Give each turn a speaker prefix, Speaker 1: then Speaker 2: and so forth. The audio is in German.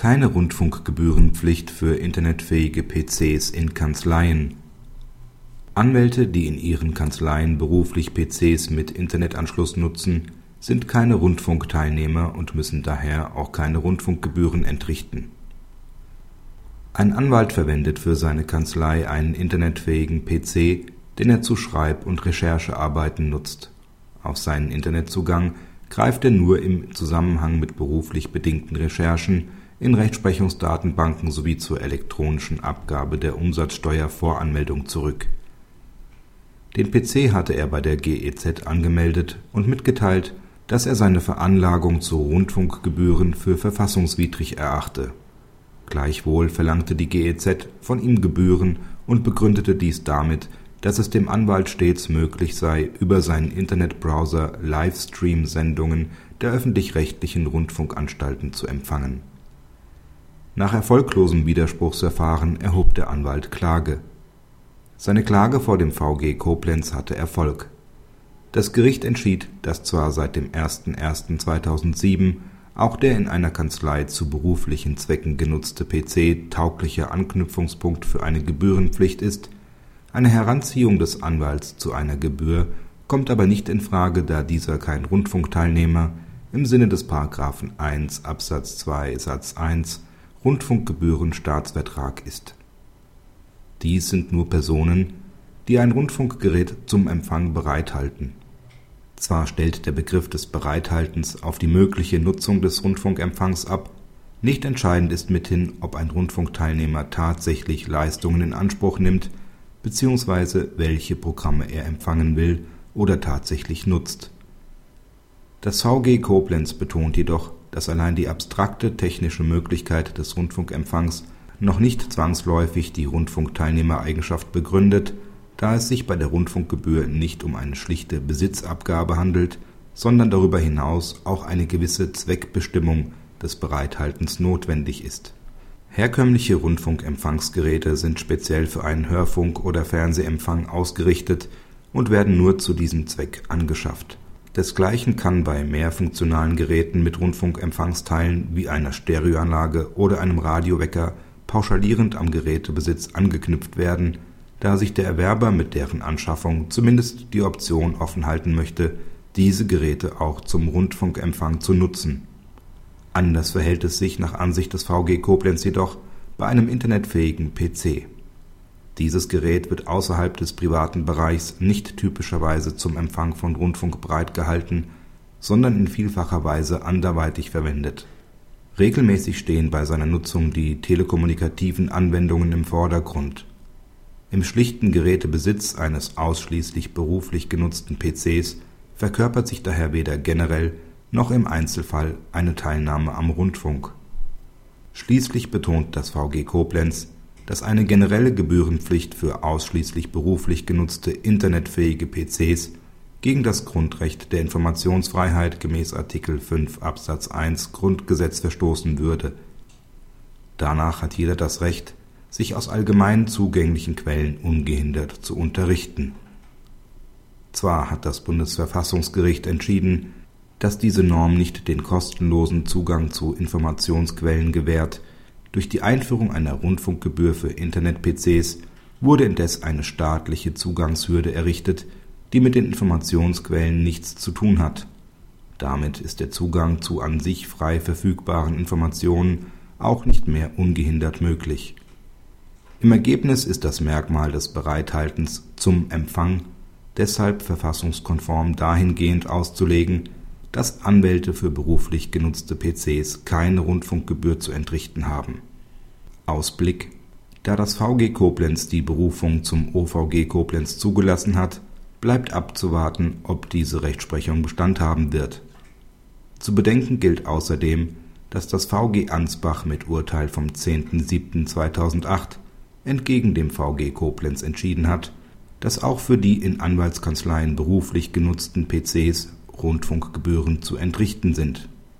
Speaker 1: keine Rundfunkgebührenpflicht für internetfähige PCs in Kanzleien. Anwälte, die in ihren Kanzleien beruflich PCs mit Internetanschluss nutzen, sind keine Rundfunkteilnehmer und müssen daher auch keine Rundfunkgebühren entrichten. Ein Anwalt verwendet für seine Kanzlei einen internetfähigen PC, den er zu Schreib und Recherchearbeiten nutzt. Auf seinen Internetzugang greift er nur im Zusammenhang mit beruflich bedingten Recherchen in Rechtsprechungsdatenbanken sowie zur elektronischen Abgabe der Umsatzsteuervoranmeldung zurück. Den PC hatte er bei der GEZ angemeldet und mitgeteilt, dass er seine Veranlagung zu Rundfunkgebühren für verfassungswidrig erachte. Gleichwohl verlangte die GEZ von ihm Gebühren und begründete dies damit, dass es dem Anwalt stets möglich sei, über seinen Internetbrowser Livestream-Sendungen der öffentlich-rechtlichen Rundfunkanstalten zu empfangen nach erfolglosem Widerspruchsverfahren erhob der Anwalt Klage. Seine Klage vor dem VG Koblenz hatte Erfolg. Das Gericht entschied, dass zwar seit dem 01.01.2007 auch der in einer Kanzlei zu beruflichen Zwecken genutzte PC tauglicher Anknüpfungspunkt für eine Gebührenpflicht ist, eine Heranziehung des Anwalts zu einer Gebühr kommt aber nicht in Frage, da dieser kein Rundfunkteilnehmer im Sinne des § 1 Absatz 2 Satz 1 Rundfunkgebühren-Staatsvertrag ist. Dies sind nur Personen, die ein Rundfunkgerät zum Empfang bereithalten. Zwar stellt der Begriff des Bereithaltens auf die mögliche Nutzung des Rundfunkempfangs ab, nicht entscheidend ist mithin, ob ein Rundfunkteilnehmer tatsächlich Leistungen in Anspruch nimmt bzw. welche Programme er empfangen will oder tatsächlich nutzt. Das VG Koblenz betont jedoch dass allein die abstrakte technische Möglichkeit des Rundfunkempfangs noch nicht zwangsläufig die Rundfunkteilnehmereigenschaft begründet, da es sich bei der Rundfunkgebühr nicht um eine schlichte Besitzabgabe handelt, sondern darüber hinaus auch eine gewisse Zweckbestimmung des Bereithaltens notwendig ist. Herkömmliche Rundfunkempfangsgeräte sind speziell für einen Hörfunk oder Fernsehempfang ausgerichtet und werden nur zu diesem Zweck angeschafft Desgleichen kann bei mehrfunktionalen Geräten mit Rundfunkempfangsteilen wie einer Stereoanlage oder einem Radiowecker pauschalierend am Gerätebesitz angeknüpft werden, da sich der Erwerber mit deren Anschaffung zumindest die Option offen halten möchte, diese Geräte auch zum Rundfunkempfang zu nutzen. Anders verhält es sich nach Ansicht des VG Koblenz jedoch bei einem internetfähigen PC dieses Gerät wird außerhalb des privaten Bereichs nicht typischerweise zum Empfang von Rundfunk bereitgehalten, sondern in vielfacher Weise anderweitig verwendet. Regelmäßig stehen bei seiner Nutzung die telekommunikativen Anwendungen im Vordergrund. Im schlichten Gerätebesitz eines ausschließlich beruflich genutzten PCs verkörpert sich daher weder generell noch im Einzelfall eine Teilnahme am Rundfunk. Schließlich betont das VG Koblenz dass eine generelle Gebührenpflicht für ausschließlich beruflich genutzte internetfähige PCs gegen das Grundrecht der Informationsfreiheit gemäß Artikel 5 Absatz 1 Grundgesetz verstoßen würde. Danach hat jeder das Recht, sich aus allgemein zugänglichen Quellen ungehindert zu unterrichten. Zwar hat das Bundesverfassungsgericht entschieden, dass diese Norm nicht den kostenlosen Zugang zu Informationsquellen gewährt durch die Einführung einer Rundfunkgebühr für Internet-PCs wurde indes eine staatliche Zugangshürde errichtet, die mit den Informationsquellen nichts zu tun hat. Damit ist der Zugang zu an sich frei verfügbaren Informationen auch nicht mehr ungehindert möglich. Im Ergebnis ist das Merkmal des Bereithaltens zum Empfang deshalb verfassungskonform dahingehend auszulegen dass Anwälte für beruflich genutzte PCs keine Rundfunkgebühr zu entrichten haben. Ausblick Da das VG Koblenz die Berufung zum OVG Koblenz zugelassen hat, bleibt abzuwarten, ob diese Rechtsprechung Bestand haben wird. Zu bedenken gilt außerdem, dass das VG Ansbach mit Urteil vom 10.07.2008 entgegen dem VG Koblenz entschieden hat, dass auch für die in Anwaltskanzleien beruflich genutzten PCs Rundfunkgebühren zu entrichten sind